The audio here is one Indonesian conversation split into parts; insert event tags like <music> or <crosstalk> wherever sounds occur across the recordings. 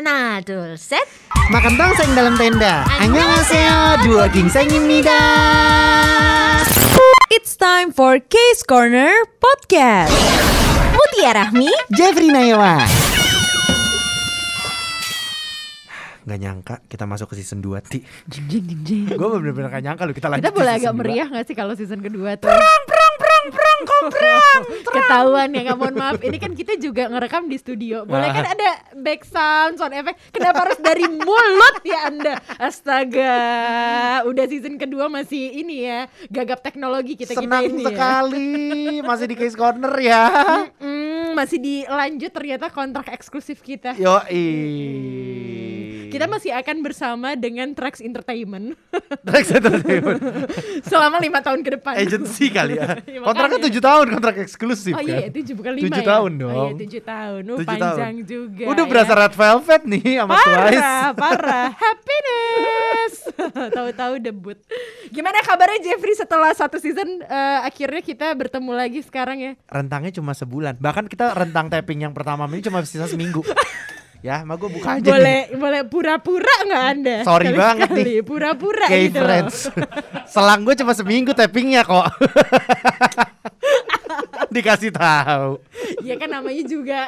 하나, 둘, 셋. Makan tongseng dalam tenda. Annyeonghaseyo, dua gingseng입니다. It's time for Case Corner Podcast. Mutia Rahmi. Jeffrey Nayawa. Gak nyangka kita masuk ke season 2 Ti Jing jing jing jing. Gue bener-bener gak nyangka loh kita lanjut Kita boleh ke agak season dua. meriah gak sih kalau season kedua tuh? Perang, perang, perang, <laughs> Ketahuan ya, nggak mohon maaf. Ini kan kita juga ngerekam di studio. Boleh kan ada back sound, sound effect. Kenapa harus dari mulut ya Anda? Astaga, udah season kedua masih ini ya, gagap teknologi kita kita Senang ini ya. sekali Masih di case corner ya Mm, masih dilanjut ternyata kontrak eksklusif kita. Yoi Kita masih akan bersama dengan Trax Entertainment <laughs> Trax Entertainment <laughs> selama lima tahun ke depan. Agency kali ya <laughs> Kontraknya makanya. 7 tahun kontrak eksklusif Oh kan iya, tujuh bukan lima Tujuh ya? tahun Oh iya, dong. tujuh tahun. Uh, Tujuh panjang tahun. juga. Udah berasa ya. red velvet nih sama Twice Parah, parah. Happiness. Tahu-tahu debut. Gimana kabarnya Jeffrey setelah satu season eh, akhirnya kita bertemu lagi sekarang ya? Rentangnya cuma sebulan Bahkan kita rentang tapping yang pertama ini cuma sisa seminggu Ya, mah gue buka aja boleh nih. boleh pura-pura nggak Anda? Sorry banget Sekali-sekali, nih. Pura-pura Gay gitu loh. friends <laughs> Selang gue cuma seminggu tappingnya kok <laughs> Dikasih tahu. Ya kan namanya juga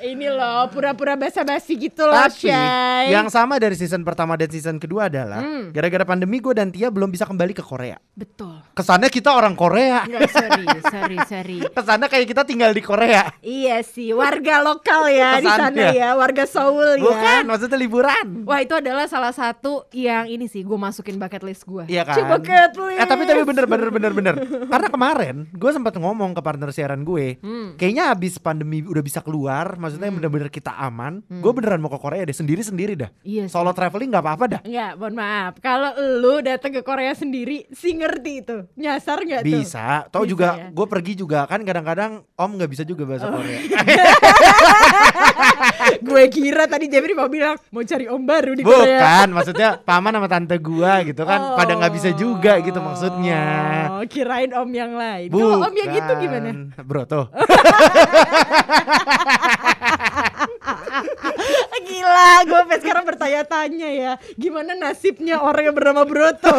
ini loh pura-pura basa-basi gitu loh, Tapi Shay. yang sama dari season pertama dan season kedua adalah Hmm. gara-gara pandemi gue dan Tia belum bisa kembali ke Korea. betul. Kesannya kita orang Korea. Enggak sorry, sorry, sorry. <laughs> Kesannya kayak kita tinggal di Korea. Iya sih, warga lokal ya di sana ya, warga Seoul ya. Bukan, maksudnya liburan. Wah itu adalah salah satu yang ini sih gue masukin bucket list gue. Iya kan? bucket list. Eh tapi tapi bener bener bener bener. Karena kemarin gue sempat ngomong ke partner siaran gue, Hmm. kayaknya abis pandemi udah bisa keluar, maksudnya bener-bener kita aman. Gue beneran mau ke Korea deh sendiri sendiri dah. Hmm. Iya sih. Solo traveling nggak apa-apa dah. Enggak, mohon maaf. Kalau lu datang ke Korea sendiri, si ngerti itu. Nyasar nggak tuh? Bisa. Tahu Bisa juga ya? gue pergi juga kan kadang-kadang Om nggak bisa juga bahasa Oh. Korea. <laughs> gue kira tadi Jeffrey mau bilang mau cari om baru di Korea. Bukan, maksudnya paman sama tante gua gitu kan pada nggak bisa juga gitu maksudnya. Oh, kirain om yang lain. Kalau om yang itu gimana? Bro tuh. <laughs> <laughs> Gila, gue sampai sekarang bertanya-tanya ya, gimana nasibnya orang yang bernama Broto? <laughs>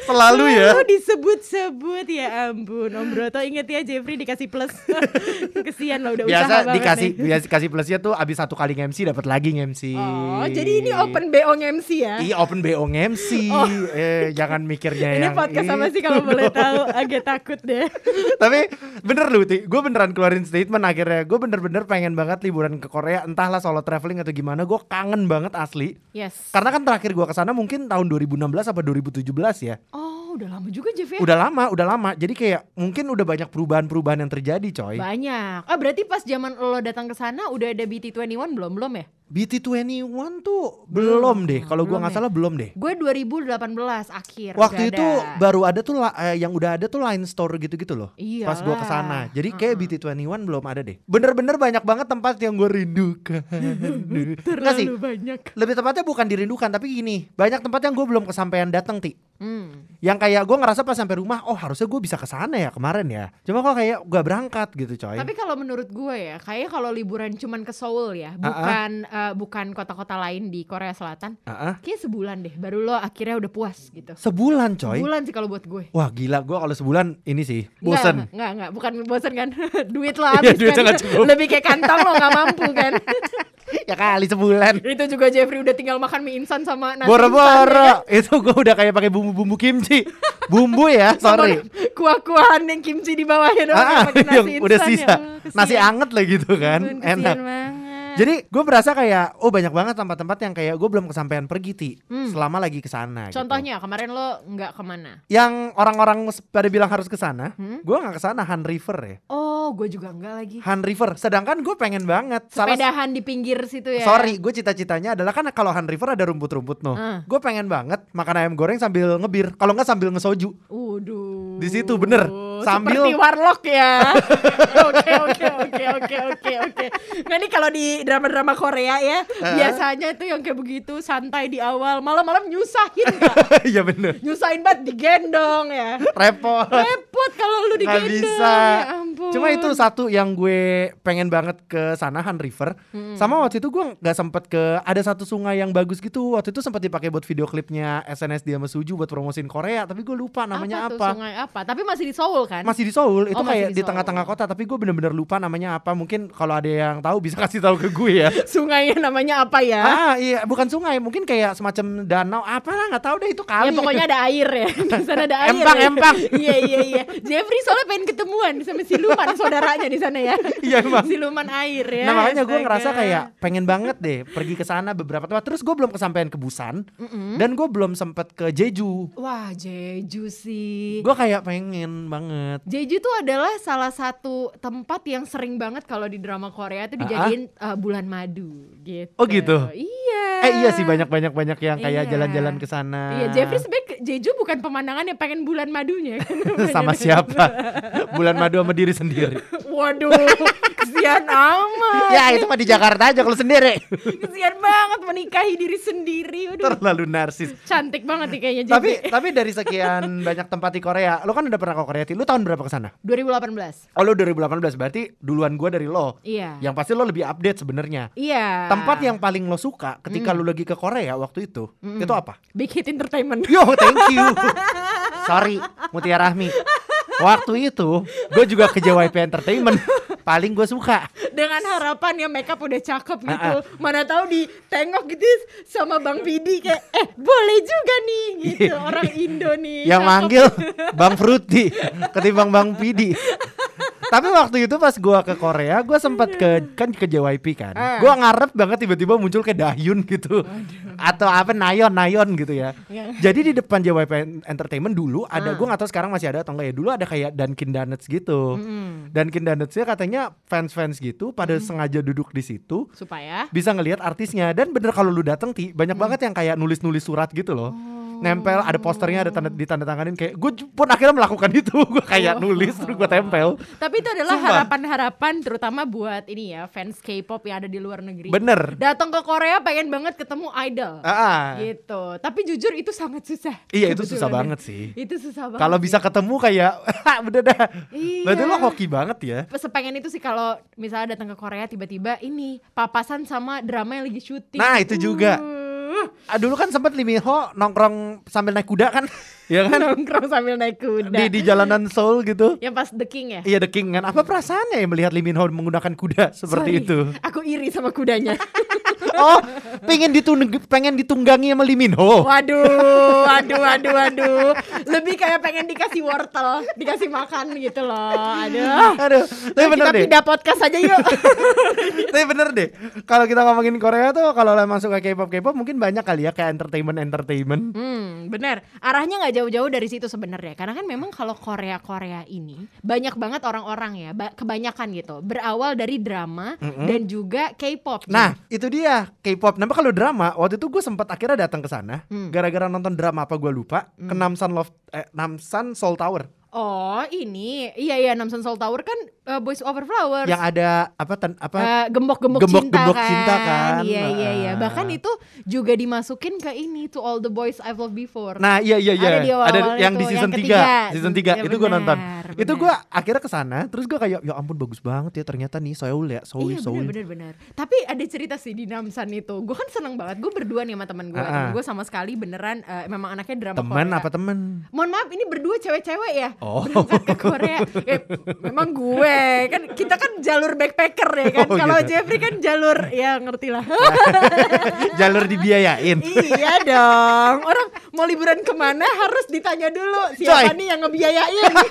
Selalu ya. Selalu disebut-sebut ya ampun. Om Broto inget ya Jeffrey dikasih plus. <laughs> Kesian loh udah usaha Biasa banget dikasih nih. biasa kasih plusnya tuh abis satu kali MC dapat lagi MC. Oh, jadi ini open BO MC ya? Iya open BO MC. Oh. Eh jangan mikirnya Ini yang podcast apa sih kalau boleh tahu? Agak takut deh. <laughs> Tapi bener lu Ti, gue beneran keluarin statement akhirnya Gue bener-bener pengen banget liburan ke Korea Entahlah solo traveling atau gimana Gue kangen banget asli Yes. Karena kan terakhir gue ke sana mungkin tahun 2016 apa 2017 ya Oh, udah lama juga Jeff ya? Udah lama, udah lama Jadi kayak mungkin udah banyak perubahan-perubahan yang terjadi coy Banyak. Oh, berarti pas zaman lo datang ke sana udah ada BT21 belum belum ya? BT21 tuh belum deh Kalau gue belum nggak ya? salah belum deh Gue 2018 akhir. Waktu itu ada. baru ada tuh eh, yang udah ada tuh line store gitu-gitu loh. Iyalah. Pas gua ke sana. Jadi kayak BT21 belum ada deh. Bener-bener banyak banget tempat yang gue rindukan. <laughs> Enggak sih. Terlalu banyak. Lebih tepatnya bukan dirindukan tapi gini, banyak tempat yang gue belum kesampaian datang ti. Hmm. Yang kayak gue ngerasa pas sampai rumah, oh harusnya gue bisa ke sana ya kemarin ya. Cuma kok kayak gak berangkat gitu coy. Tapi kalau menurut gue ya, kayak kalau liburan cuman ke Seoul ya, bukan eh, bukan kota-kota lain di Korea Selatan. Ah. Kayak sebulan deh, baru lo akhirnya udah puas gitu. Sebulan coy. Sebulan sih kalau buat gue. Wah gila gue kalau sebulan ini sih bosen. Enggak, enggak, enggak, bukan bosen kan. <laughs> Duit lo Iya, habis duitnya kan. Lebih kayak kantong lo gak mampu kan. <laughs> ya kali sebulan. Itu juga Jeffrey udah tinggal makan mie instan sama nasi instan, ya Boro-boro. kan? Itu gue udah kayak pakai bumbu-bumbu kimchi. Bumbu ya, sorry. Kuah-kuahan yang kimchi di bawahnya doang Ah, <laughs> nasi yang udah sisa. ya. Nasi anget lah gitu kan. Kesian Enak. banget. Jadi gue berasa kayak oh banyak banget tempat-tempat yang kayak gue belum kesampaian pergi ti selama lagi ke sana. gitu. Hmm. Contohnya kemarin lo nggak ke mana? yang orang-orang pada bilang harus ke sana, Hmm? gue nggak ke sana Han River ya. Oh, gue juga enggak lagi. Han River. Sedangkan gue pengen banget. Salah Sepedahan di pinggir situ ya. Sorry, gue cita-citanya adalah kan kalau Han River ada rumput-rumput noh. Ah. Gue pengen banget makan ayam goreng sambil ngebir. Kalau nggak sambil ngesoju. Waduh. Di situ, bener. Sambil- Seperti warlock ya. <laughs> Oke oke oke oke oke oke. Nah ini kalau di drama-drama Korea ya, biasanya itu yang kayak begitu santai di awal, malam-malam nyusahin. <laughs> Iya bener. Nyusahin banget digendong ya. Repot. Repot kalau lu Nggak digendong. bisa. Ya. Cuma itu satu yang gue pengen banget ke sana Han River. Sama waktu itu gue nggak sempet ke ada satu sungai yang bagus gitu. Waktu itu sempat dipakai buat video klipnya SNSD sama Suju buat promosiin Korea, tapi gue lupa namanya apa, apa. sungai apa? Tapi masih di Seoul kan? Masih di Seoul, itu Oh, kayak di di tengah-tengah kota, tapi gue bener-bener lupa namanya apa. Mungkin kalau ada yang tahu bisa <laughs> kasih tahu ke gue ya. <laughs> Sungainya namanya apa ya? Ah iya, bukan sungai, mungkin kayak semacam danau, apalah nggak tahu deh itu kali. Ya pokoknya ada air ya. <laughs> Di sana ada air. Empang, ya. empang. Iya iya iya. Jeffrey soalnya pengen ketemuan sama siluman saudaranya di sana ya. <laughs> Iya, emang. Siluman air ya. Nah makanya gue ngerasa kayak pengen banget deh pergi ke sana beberapa tempat. Terus gue belum kesampaian ke Busan dan gue belum sempet ke Jeju. Wah Jeju sih. Gue kayak pengen banget. Jeju tuh adalah salah satu tempat yang sering banget kalau di drama Korea tuh dijadiin uh, bulan madu gitu. Oh, gitu? Iya. Eh iya sih banyak banyak banyak yang kayak Iya. jalan-jalan ke sana. Iya, Jeffrey sebenarnya ke Jeju bukan pemandangan yang pengen bulan madunya. <laughs> sama siapa? <laughs> Bulan madu sama diri sendiri. <laughs> Waduh, kesian amat. ya itu mah di Jakarta aja kalau sendiri. Kesian banget menikahi diri sendiri. Waduh, Terlalu narsis. cantik banget nih kayaknya Tapi Jeffrey. tapi dari sekian banyak tempat di Korea, lo kan udah pernah ke Korea, Ti. Lu tahun berapa ke sana? 2018. Oh lo 2018 berarti duluan gua dari lo. Iya. Yang pasti lo lebih update sebenarnya. Iya. Tempat yang paling lo suka ketika lo lagi ke Korea waktu itu, itu apa? Big Hit Entertainment. Yo, thank you. Sorry, Mutia Rahmi. Waktu itu, gue juga ke JYP Entertainment. Paling gue suka. Dengan harapan ya makeup udah cakep gitu. Ah, Mana tahu ditengok gitu sama Bang Vidi kayak eh boleh juga nih gitu. <laughs> Orang Indo nih. Yang cakep. manggil Bang Fruity ketimbang Bang Pidi. Tapi waktu itu pas gua ke Korea, gua sempat ke kan ke JYP kan. Ah. Gua ngarep banget tiba-tiba muncul kayak Dahyun gitu. Atau apa Nayon Nayon gitu ya. Ya. Jadi di depan JYP Entertainment dulu ada Ah. gua nggak tahu sekarang masih ada atau enggak ya. Dulu ada kayak Dunkin Donuts gitu. Mm-mm. Dunkin Donutsnya katanya fans-fans gitu pada sengaja duduk di situ Supaya bisa ngelihat artisnya dan bener kalau lu dateng ti banyak banget yang kayak nulis-nulis surat gitu loh Oh. Nempel ada posternya ada tanda ditandatanganin kayak gue pun akhirnya melakukan itu <laughs> gue kayak Oh. nulis terus gue tempel Tapi itu adalah harapan-harapan terutama buat ini ya fans K-pop yang ada di luar negeri. bener Datang ke Korea pengen banget ketemu idol. Ah. Gitu. Tapi jujur itu sangat susah. iya itu susah Kebetulan. banget sih Itu susah banget. kalau bisa ketemu kayak <laughs> udah dah Iya. berarti lo hoki banget ya sepengen itu sih kalau misalnya datang ke Korea tiba-tiba ini papasan sama drama yang lagi syuting. Nah, itu juga. Uh, ah, dulu kan sempet Lee Min Ho nongkrong sambil naik kuda kan <laughs> ya kan nongkrong sambil naik kuda. di di jalanan Seoul gitu Yang pas The King ya. Iya The King kan Apa perasaannya ya melihat Lee Min Ho menggunakan kuda seperti Sorry, itu Aku iri sama kudanya. <laughs> Oh pengen ditung pengen ditunggangi sama Lee Min Ho Waduh, waduh, waduh, waduh. Lebih kayak pengen dikasih wortel, dikasih makan gitu loh. Aduh. Aduh Tapi Yuk, bener kita deh pindah podcast aja yuk. <laughs> Tapi bener deh Kalau kita ngomongin Korea tuh Kalau emang suka K-pop K-pop Mungkin banyak kali ya Kayak entertainment-entertainment Hmm, benar. Arahnya nggak jauh-jauh dari situ sebenarnya. Karena kan memang kalau Korea-Korea ini banyak banget orang-orang ya, ba- kebanyakan gitu. Berawal dari drama dan juga K-pop. Nah itu dia K-pop. Nah kalau drama Waktu itu gue sempat akhirnya datang ke sana Hmm. Gara-gara nonton drama apa gue lupa Ke Namsan Love eh, Namsan Soul Tower Oh, ini. Iya iya Namsan Soul Tower kan uh, Boys Over Flowers. Yang ada Apa ten, apa Eh, gembok-gembok Gembok-gembok cinta, cinta kan. kan. Iya iya iya. Ah. Bahkan itu juga dimasukin ke ini to all the boys I've loved before. Nah iya iya iya Ada di awal-awal yang itu, di season yang 3 ketiga. Season 3 Ya, itu gue nonton benar, Itu benar. gue akhirnya ke sana Terus gue kayak Ya ampun bagus banget ya ternyata nih Seoul ya Seoul Iya Seoul bener bener bener Tapi ada cerita sih di Namsan itu Gue kan seneng banget Gue berdua nih sama temen gue Temen ah. gue sama sekali beneran eh, Memang anaknya drama Korea apa temen Mohon maaf ini berdua cewek-cewek ya Oh. Berangkat ke Korea. Eh, Memang gue. Kan Kita kan jalur backpacker ya kan. Oh, Kalau gitu. Jeffrey kan jalur Ya ngerti lah. <laughs> Jalur dibiayain. Iya dong. Orang mau liburan ke mana Harus ditanya dulu Coy. Siapa nih yang ngebiayain <laughs>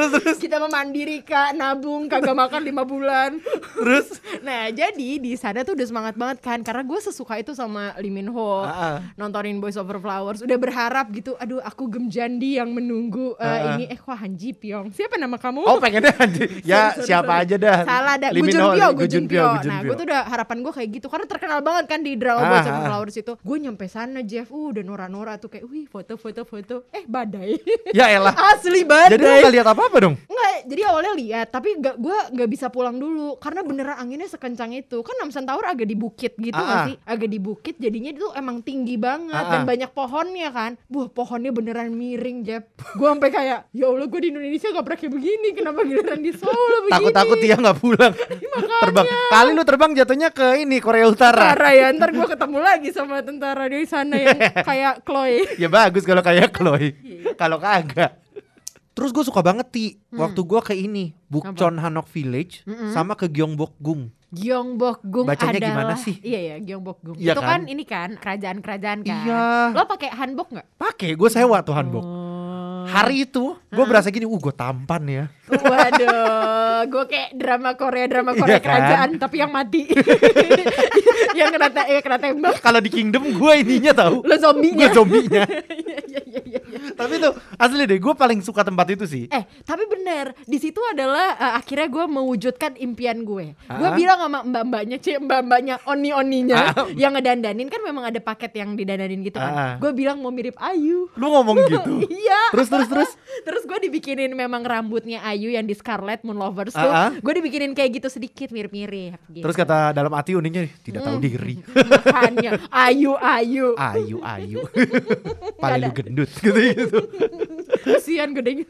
Terus terus. Kita memandiri kak. Nabung Kagak makan lima bulan. Terus? Nah jadi di sana tuh udah semangat banget kan. Karena gue sesuka itu sama Lee Min Ho. Ah. Nontonin Boys Over Flowers. Udah berharap gitu Aduh aku gemjandi yang menunggu Ah, ah. Ini. Eh kok Han Ji Pyong? Siapa nama kamu? Oh pengennya anjir. <laughs> Ya Sorry, sorry, siapa sorry. aja dah. Salah dah. Lee Gu Min Jun Ho, Pyo Gu Jun Pyo. Nah gue tuh udah harapan gue kayak gitu. Karena terkenal banget kan di drama Ah, Boys Over. Flowers itu. Gue nyampe sana Jeff. Uh udah Nora-Nora tuh kayak Wih foto foto foto. Eh badai. Ya elah. <laughs> Asli badai. Jadi lu gak lihat apa-apa kenapa dong? Enggak, jadi awalnya lihat, tapi gak, gue nggak bisa pulang dulu karena beneran anginnya sekencang itu. Kan Namsan Tower agak di bukit gitu nggak Ah, ah. sih? Agak di bukit, jadinya itu emang tinggi banget Ah, dan banyak pohonnya kan. Buah pohonnya beneran miring, Jeb. Gue sampai kayak, ya Allah, gue di Indonesia gak pernah kayak begini. Kenapa giliran di Solo <laughs> begini? Takut-takut dia nggak pulang. <laughs> terbang. Kali lu terbang jatuhnya ke ini Korea Utara. Parah ya, ntar gue ketemu lagi sama tentara di sana yang <laughs> kayak Chloe. ya bagus kalau kayak Chloe. kalau kagak. Terus gue suka banget ti waktu gue ke ini Bukchon Hanok Village sama ke Gyeongbokgung. Gyeongbokgung Bacanya adalah gimana sih? Iya ya, Gyeongbokgung. Iya itu kan? kan? ini kan kerajaan-kerajaan kan. Iya. Lo pakai hanbok nggak? Pakai gue sewa tuh hanbok. Oh. Hari itu gue berasa gini, uh gue tampan ya. Waduh, gue kayak drama Korea, drama Korea Iya kan? kerajaan tapi yang mati. <laughs> yang kena te- yang kena tembak. Kalau di Kingdom gue ininya tahu. Lo zombinya. Gue zombinya. <laughs> Iya, iya, iya, iya, iya. Tapi tuh asli deh, gue paling suka tempat itu sih. Eh, tapi bener, di situ adalah eh, akhirnya gue mewujudkan impian gue. Gue bilang sama mbak-mbaknya, cie mbak-mbaknya oni-oninya Ah. yang ngedandanin kan memang ada paket yang didandanin gitu kan. Ah. Gue bilang mau mirip Ayu. Lu ngomong gitu. <laughs> Iya. Terus terus terus. <laughs> Terus gue dibikinin memang rambutnya Ayu yang di Scarlet Moon Lovers tuh. Ah, ah. Gue dibikinin kayak gitu sedikit mirip-mirip. Gitu. Terus kata dalam hati uniknya tidak tahu diri. <laughs> Makanya Ayu Ayu. Ayu ayu. <laughs> Paling gendut gitu gitu. Kasihan gedenya.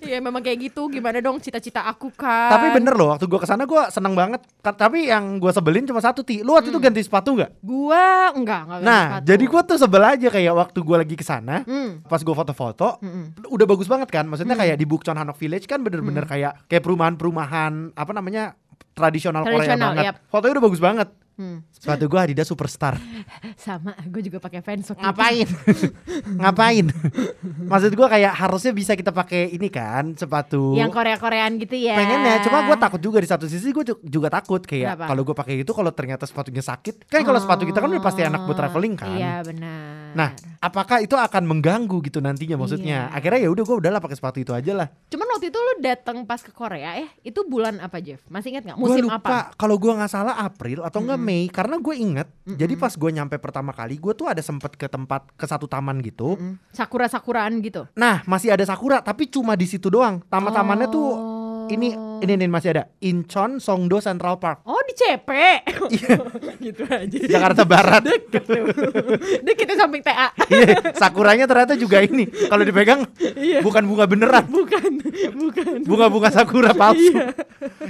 Iya <laughs> memang kayak gitu. Gimana dong cita-cita aku kan. Tapi bener loh waktu gue ke sana gue seneng banget. Ka- Tapi yang gue sebelin cuma satu ti. Lu waktu itu ganti sepatu nggak? Gua enggak enggak Nah, sepatu. jadi gue tuh sebel aja kayak waktu gue lagi ke sana. Hmm. Pas gue foto-foto, Mm-mm. udah bagus banget kan. Maksudnya kayak di Bukchon Hanok Village kan bener-bener kayak kayak perumahan-perumahan apa namanya tradisional Korea Tradisional, banget. yap. Fotonya udah bagus banget. Hmm. Sepatu gue Adidas Superstar. <laughs> Sama, gue juga pakai fans. Ngapain? <laughs> Ngapain? Maksud gue kayak harusnya bisa kita pakai ini kan sepatu. Yang Korea-Koreaan gitu ya. pengennya cuma gue takut juga di satu sisi gue juga takut kayak kalau gue pakai itu kalau ternyata sepatunya sakit kan kalau sepatu kita kan udah pasti enak buat Oh, traveling kan Iya benar. Nah apakah itu akan mengganggu gitu nantinya maksudnya Iya. akhirnya ya udah gue udahlah pakai sepatu itu aja lah Cuman waktu itu lu datang pas ke Korea eh itu bulan apa Jeff? Masih ingat nggak? Musim lupa apa? kalau gue nggak salah April atau enggak Mei karena gue inget jadi pas gue nyampe pertama kali gue tuh ada sempet ke tempat ke satu taman gitu Hmm. Sakura-sakuraan gitu. nah masih ada sakura tapi cuma di situ doang taman-tamannya tuh Oh. ini ini nih masih ada Incheon Songdo Central Park Oh di CP. <laughs> Iya. gitu aja. Jakarta Barat Deket samping TA. <laughs> Iya, sakuranya ternyata juga ini. Kalau dipegang bukan bunga beneran, bukan, bukan. bunga-bunga sakura palsu.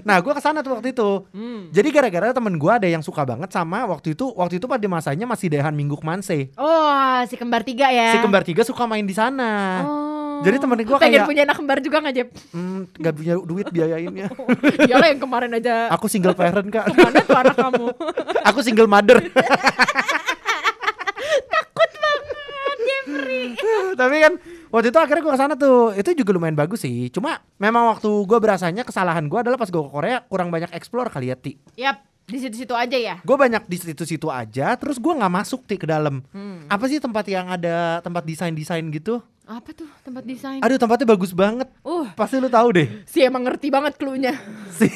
Nah, gua ke sana tuh waktu itu. Hmm. Jadi gara-gara temen gua ada yang suka banget sama waktu itu, waktu itu pada masanya masih Dehan Minggu Manse. Oh si kembar tiga ya. Si kembar tiga suka main di sana. Oh. Jadi temen Pengen kayak- punya anak kembar juga nggak Jep? Hmm, gak punya duit biayainnya. <laughs> Iyalah yang kemarin aja. Aku single parent kak. Mana tuh anak kamu? <laughs> Aku single mother. <laughs> Takut banget Jeffrey. Tapi kan waktu itu akhirnya gua ke sana tuh. Itu juga lumayan bagus sih. Cuma memang waktu gua berasanya kesalahan gua adalah pas gua ke Korea kurang banyak explore kali ya Ti. Yap, di situ-situ aja ya. gue banyak di situ-situ aja terus gue nggak masuk ti ke dalam Hmm. apa sih tempat yang ada tempat desain desain gitu Apa tuh tempat desain? aduh tempatnya bagus banget Uh, pasti lu tahu deh si emang ngerti banget cluenya. sih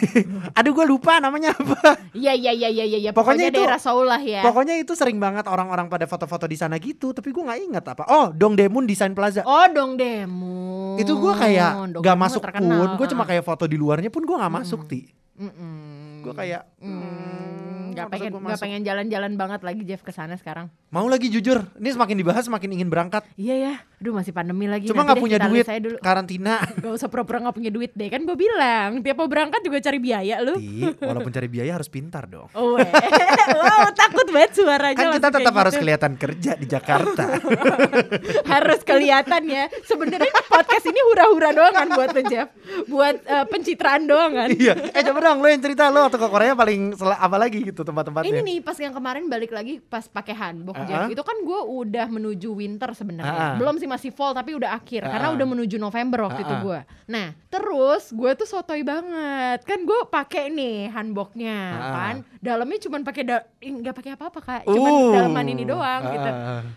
aduh gue lupa namanya apa Iya iya iya iya iya. Pokoknya Pokoknya, itu- daerah Seoul lah ya. pokoknya itu sering banget orang-orang pada foto-foto di sana gitu tapi gue nggak ingat apa oh Dongdaemun Design Plaza Oh dong demo. itu gue kayak Dong nggak Daemun masuk terkenal. pun gue cuma Ah. kayak foto di luarnya pun gue nggak masuk ti gue kayak Hmm, nggak masa pengen nggak pengen jalan-jalan banget lagi Jeff ke sana sekarang. Mau lagi jujur ini semakin dibahas semakin ingin berangkat Iya ya, aduh masih pandemi lagi. cuma nggak punya duit aja dulu. karantina <laughs> Gak usah pura-pura gak punya duit deh Kan gue bilang Tiap mau berangkat juga cari biaya lu Ti, walaupun cari biaya harus pintar dong Oh, weh. <laughs> wow takut banget suaranya kan kita tetap harus gitu. kelihatan kerja di Jakarta. <laughs> Harus kelihatan ya Sebenarnya podcast ini hura-hura doang kan buat Jeff Buat eh, pencitraan doang kan iya. Eh coba dong lo yang cerita lo waktu ke Korea paling apa lagi gitu tempat-tempatnya. Ini nih pas yang kemarin balik lagi pas pakai hanbok Ah. Itu kan gue udah menuju winter sebenarnya. Belum sih masih fall tapi udah akhir Karena ah. udah menuju November waktu itu gue Nah terus gue tuh sotoy banget Kan gue pakai nih hanboknya kan Dalamnya cuma pakai da- nggak pakai apa-apa kak Cuman Uh. dalaman ini doang gitu.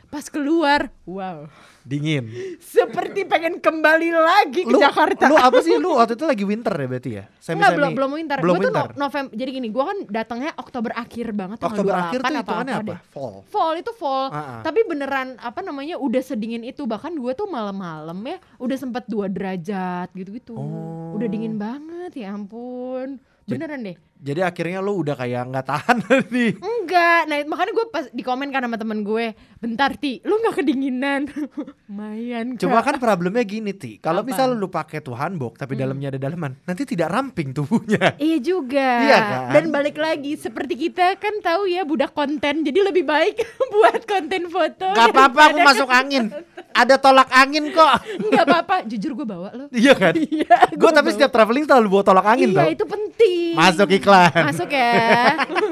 Pas keluar Wow Dingin. Seperti pengen kembali lagi ke Lu, Jakarta. lu apa sih? Lu waktu itu lagi winter ya berarti ya? Semi Enggak, belum belum winter. Belum tuh winter. no- November. Jadi gini, gue kan datangnya Oktober akhir banget tanggal Oktober 28 akhir tuh apa apa. Fall. Fall itu fall. Ah, ah. Tapi beneran apa namanya udah sedingin itu. Bahkan gue tuh malam-malam ya udah sempat 2 derajat gitu-gitu. Oh. Udah dingin banget ya ampun. Beneran deh. Jadi akhirnya lu udah kayak nggak tahan <laughs> nih. Enggak, nah makanya gue pas di komen kan sama temen gue Bentar Ti, lu gak kedinginan? <laughs> Lumayan Cuma kan problemnya gini ti, kalau misal lu pakai tuh hanbok tapi dalamnya ada daleman, nanti tidak ramping tubuhnya. <laughs> Iya juga Iya kan? Dan balik lagi Seperti kita kan tahu ya Budak konten Jadi lebih baik Buat konten foto Gak apa-apa aku masuk angin. Ada tolak angin kok. Nggak apa-apa Jujur gue bawa lo Iya kan? Iya Gue tapi setiap traveling selalu bawa tolak angin Iya tau. itu penting Masuk iklan. Masuk ya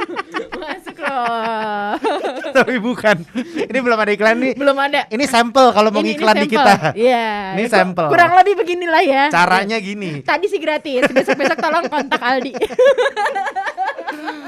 <laughs> Masuk loh tapi bukan. Ini belum ada iklan nih. Belum ada Ini sampel kalau mau Ini- ini iklan di sampel. kita. Iya Ini sampel. Kurang lebih beginilah ya Caranya gini. Tadi sih gratis Besok-besok tolong kontak Aldi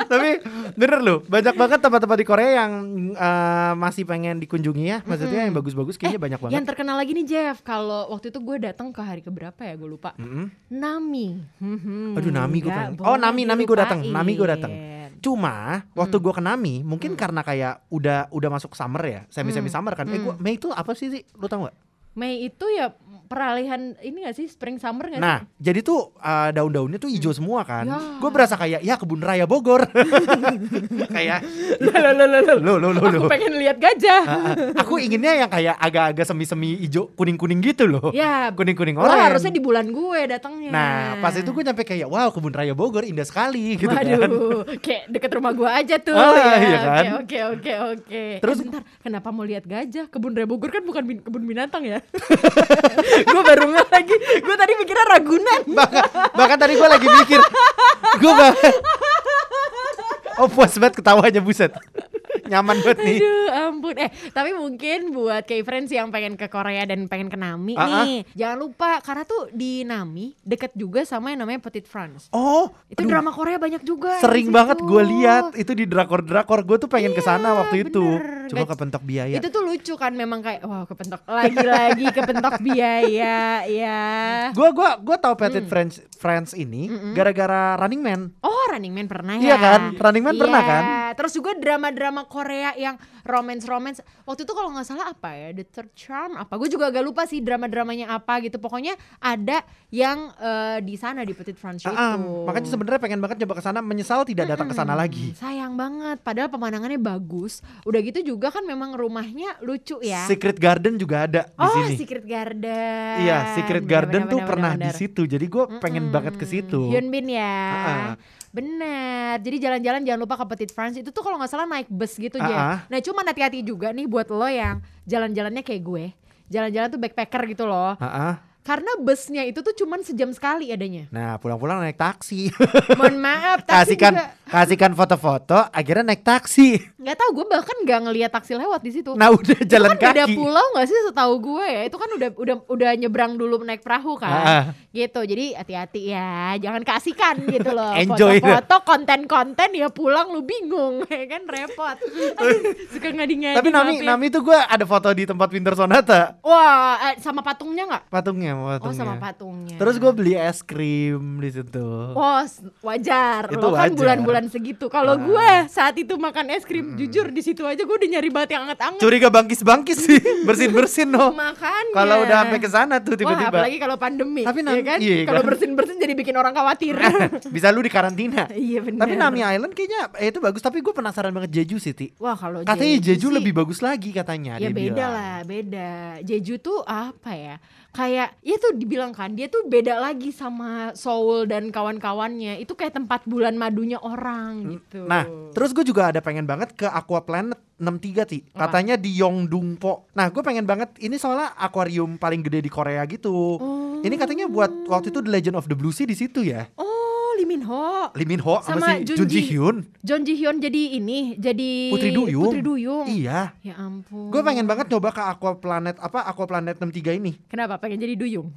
tapi bener loh, banyak banget tempat-tempat di Korea yang eh, masih pengen dikunjungi ya. Maksudnya yang bagus-bagus kayaknya banyak banget. Yang terkenal lagi nih Jeff Kalau waktu itu gue datang ke hari keberapa ya Gue lupa Mm-mm. Nami. Hmm, Aduh Nami gue pengen. Oh boleh Nami Nami gue datang. Nami gue datang. Cuma waktu Hmm. gue ke Nami mungkin karena kayak udah udah masuk summer ya, semi semi Hmm. summer kan. Eh gua Mei itu apa sih sih? Lu tau gak? Mei itu ya peralihan ini gak sih spring summer gak Nah, sih? jadi tuh uh, daun-daunnya tuh hijau semua kan. Ya. Gue berasa kayak ya kebun raya Bogor. <laughs> kayak loh, loh, loh. lo lo lo Aku lo. pengen lihat gajah. Aku inginnya yang kayak agak-agak semi-semi hijau kuning-kuning gitu loh. ya, Kuning-kuning lo orang. harusnya di bulan gue datangnya. Nah, pas itu gue nyampe kayak wow kebun raya Bogor indah sekali gitu kan. Waduh, kayak deket rumah gue aja tuh. Ah, ya. iya kan? Oke, oke, oke, oke. Terus- Eh, bentar, kenapa mau lihat gajah? Kebun raya Bogor kan bukan bin- kebun binatang ya? <laughs> gue baru nggak lagi. Gue tadi mikirnya Ragunan. bahkan, bahkan tadi gue lagi mikir gue bahkan oh puas banget ketawanya buset nyaman banget nih. Aduh ampun. Eh tapi mungkin buat kayak friends yang pengen ke Korea dan pengen ke Nami Ah, nih Jangan lupa karena tuh di Nami deket juga sama yang namanya Petit France oh Itu aduh, drama Korea banyak juga sering banget gue lihat. Itu di drakor drakor gue tuh pengen ke sana Iya, waktu itu. bener. cuma Nggak- kepentok biaya. Itu tuh lucu kan memang kayak Wah kepentok lagi-lagi <laughs> kepentok biaya. Ya gue gua gua tahu Petit Hmm. Friends Friends ini gara-gara Running Man. Oh Running Man pernah ya? Iya kan? Running Man pernah Iya. kan? Terus juga drama-drama Korea yang romance-romance Waktu itu kalau nggak salah apa ya The Third Charm apa Gue juga agak lupa sih drama-dramanya apa gitu Pokoknya ada yang eh, di sana di Petit France itu Ah, ah, makanya sebenarnya pengen banget coba ke sana menyesal tidak datang ke sana lagi Sayang banget Padahal pemandangannya bagus Udah gitu juga kan memang rumahnya lucu ya Secret Garden juga ada di Oh sini Secret Garden Iya, Secret Garden bener, tuh bener, pernah bener, di situ. Jadi gue pengen Mm-mm. banget ke situ. Hyun Bin ya. Ah-ah. Bener. Jadi jalan-jalan jangan lupa ke Petit France. Itu tuh kalau nggak salah naik bus gitu aja. Nah cuma hati-hati juga nih buat lo yang jalan-jalannya kayak gue. Jalan-jalan tuh backpacker gitu loh. Ah-ah. Karena busnya itu tuh cuman sejam sekali adanya. Nah pulang-pulang naik taksi. Mohon maaf, <laughs> taksi kasihkan juga kasihkan foto-foto. Akhirnya naik taksi. nggak tahu gue bahkan nggak ngeliat taksi lewat di situ. Nah udah Itu jalan kan kaki. pulau gak sih setahu gue ya itu kan udah udah udah nyebrang dulu naik perahu kan Ah, ah. gitu jadi hati-hati ya jangan kasihkan gitu loh <laughs> Enjoy. foto-foto konten-konten ya pulang lu bingung <laughs> ya kan repot suka ngadi-ngadi Tapi Nami, maaf ya. Nami tuh gue ada foto di tempat Winter Sonata. wah eh, sama patungnya nggak Patungnya, oh patungnya. sama patungnya Terus gue beli es krim di situ. Oh, wajar. Itu Lo kan wajar. Bulan-bulan segitu. Kalau Ah. gue saat itu makan es krim, jujur di situ aja gue udah nyari banget yang anget-anget. Curiga bangkis-bangkis sih, <laughs> bersin-bersin no. Makanya. Kalau udah sampai ke sana tuh Wah, tiba-tiba. apalagi kalau pandemi. Tapi ya kan? iya kalau kan? bersin-bersin jadi bikin orang khawatir. <laughs> Bisa lu di karantina. <laughs> iya benar. Tapi Nami Island kayaknya eh, itu bagus. Tapi gue penasaran banget Jeju Siti. Wah, kalau Katanya Jeju sih- lebih bagus lagi katanya. Ya beda bilang. lah, beda. Jeju tuh apa ya? Kayak ya tuh dibilang kan dia tuh beda lagi sama Seoul dan kawan-kawannya. Itu kayak tempat bulan madunya orang gitu. Nah, terus gue juga ada pengen banget ke Aqua Planet 63 ti. Apa? Katanya di Yongdungpo. Nah, gue pengen banget ini soalnya akuarium paling gede di Korea gitu. Oh. Ini katanya buat waktu itu The Legend of the Blue Sea di situ ya. Oh, Min Ho. Lee Min Ho sama, Sama si Jun Jun Ji Hyun. John Ji Hyun jadi ini, jadi Putri Duyung. Putri Duyung. Iya. Ya ampun. Gue pengen banget nyoba ke Aqua Planet apa Aqua Planet 63 ini. Kenapa pengen jadi duyung?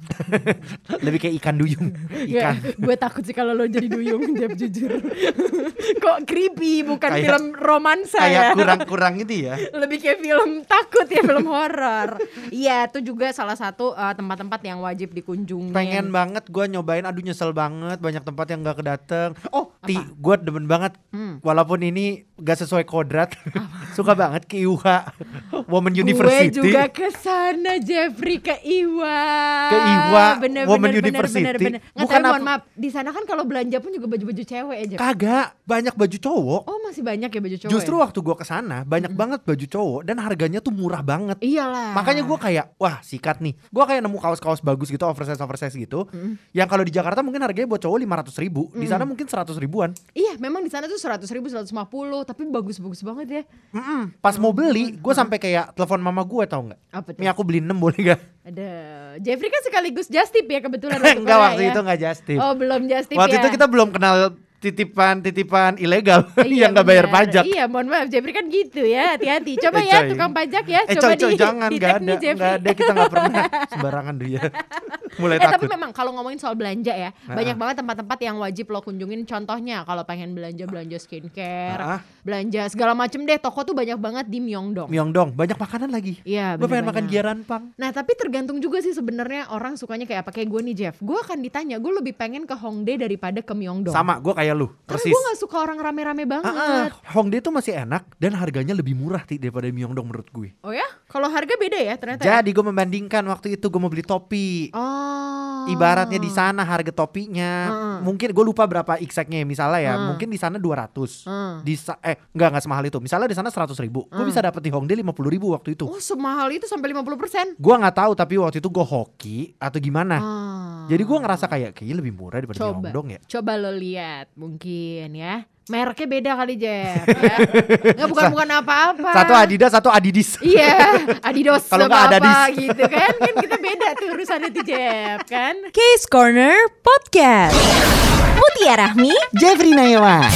<laughs> Lebih kayak ikan duyung. <laughs> Ya, Ikan. gue takut sih kalau lo jadi duyung, <laughs> Jeb jujur. Kok creepy, bukan Kayak- film romansa Kayak ya. kurang-kurang itu ya. Lebih kayak film takut ya, film horor. Iya, itu juga salah satu uh, tempat-tempat yang wajib dikunjungi. Pengen banget gue nyobain aduh nyesel banget banyak tempat yang gak kedateng. Oh, ti gue demen banget. Hmm. Walaupun ini gak sesuai kodrat. <laughs> Suka banget ke IUH Women Gue University. juga ke sana Jeffrey ke Iwa. Ke Iwa, bener, Women bener, University. Bener, bener, bener. Nggak Bukan mohon maaf. Di sana kan kalau belanja pun juga baju-baju cewek aja. Kagak, banyak baju cowok. Oh masih banyak ya baju cowok. Justru ya? waktu gue ke sana banyak banget baju cowok dan harganya tuh murah banget. Iyalah. Makanya gue kayak wah sikat nih. Gue kayak nemu kaos-kaos bagus gitu oversize oversize gitu. Yang kalau di Jakarta mungkin harganya buat cowok lima ratus ribu. Di sana mungkin seratus ribuan. Iya, memang di sana tuh seratus ribu, seratus tapi bagus-bagus banget ya. Mm-mm. Pas mau beli, gue sampai kayak telepon mama gue tau nggak? Apa tuh? Nih aku beli 6 boleh gak? Ada Jeffrey kan sekaligus just tip ya kebetulan. <laughs> waktu Enggak waktu ya. itu enggak just tip. Oh belum just tip waktu ya. itu kita belum kenal titipan-titipan ilegal <laughs> Iya, yang nggak bayar pajak. Iya, mohon maaf Jeffrey kan gitu ya. Hati-hati. <laughs> Coba Eh, ya tukang pajak ya. Eh Coba coy coy di, jangan nggak ada nggak ada kita nggak pernah <laughs> sembarangan tuh ya. Mulai Eh tapi takut. memang kalau ngomongin soal belanja ya, banyak banget tempat-tempat yang wajib lo kunjungin. Contohnya kalau pengen belanja belanja skincare, Ah. belanja segala macem deh. Toko tuh banyak banget di Myeongdong. Myeongdong banyak makanan lagi. Iya, Gue pengen makan banget. giaran pang. Nah tapi tergantung juga sih sebenarnya orang sukanya kayak apa kayak gue nih Jeff. Gue akan ditanya, gue lebih pengen ke Hongdae daripada ke Myeongdong. Sama gue kayak lu Karena persis. gue gak suka orang rame-rame banget. Ah, ah. Hongdae tuh masih enak dan harganya lebih murah Ti, daripada Myeongdong menurut gue. Oh ya? Kalau harga beda ya ternyata. ya? Jadi gue membandingkan waktu itu gue mau beli topi. Oh. Ibaratnya di sana harga topinya Heeh. mungkin gue lupa berapa exactnya ya misalnya ya Heeh. mungkin di sana 200 Heeh. di eh enggak enggak semahal itu misalnya di sana 100 ribu gue bisa dapet di Hongdae 50 ribu waktu itu Oh semahal itu sampai 50%. gue nggak tahu tapi waktu itu gue hoki atau gimana Ah. jadi gue ngerasa kayak kayaknya lebih murah daripada di Hongdong ya coba lo lihat mungkin ya. Mereknya beda kali Jeff <laughs> ya. Nggak bukan bukan apa-apa. satu Adidas satu Adidis <laughs> Iya, Adidas Kalau nggak Adadis. gitu kan. Kan kita beda tuh urusannya tuh Jeff kan. Case Corner Podcast. Mutia Rahmi Jeffrey Nayawan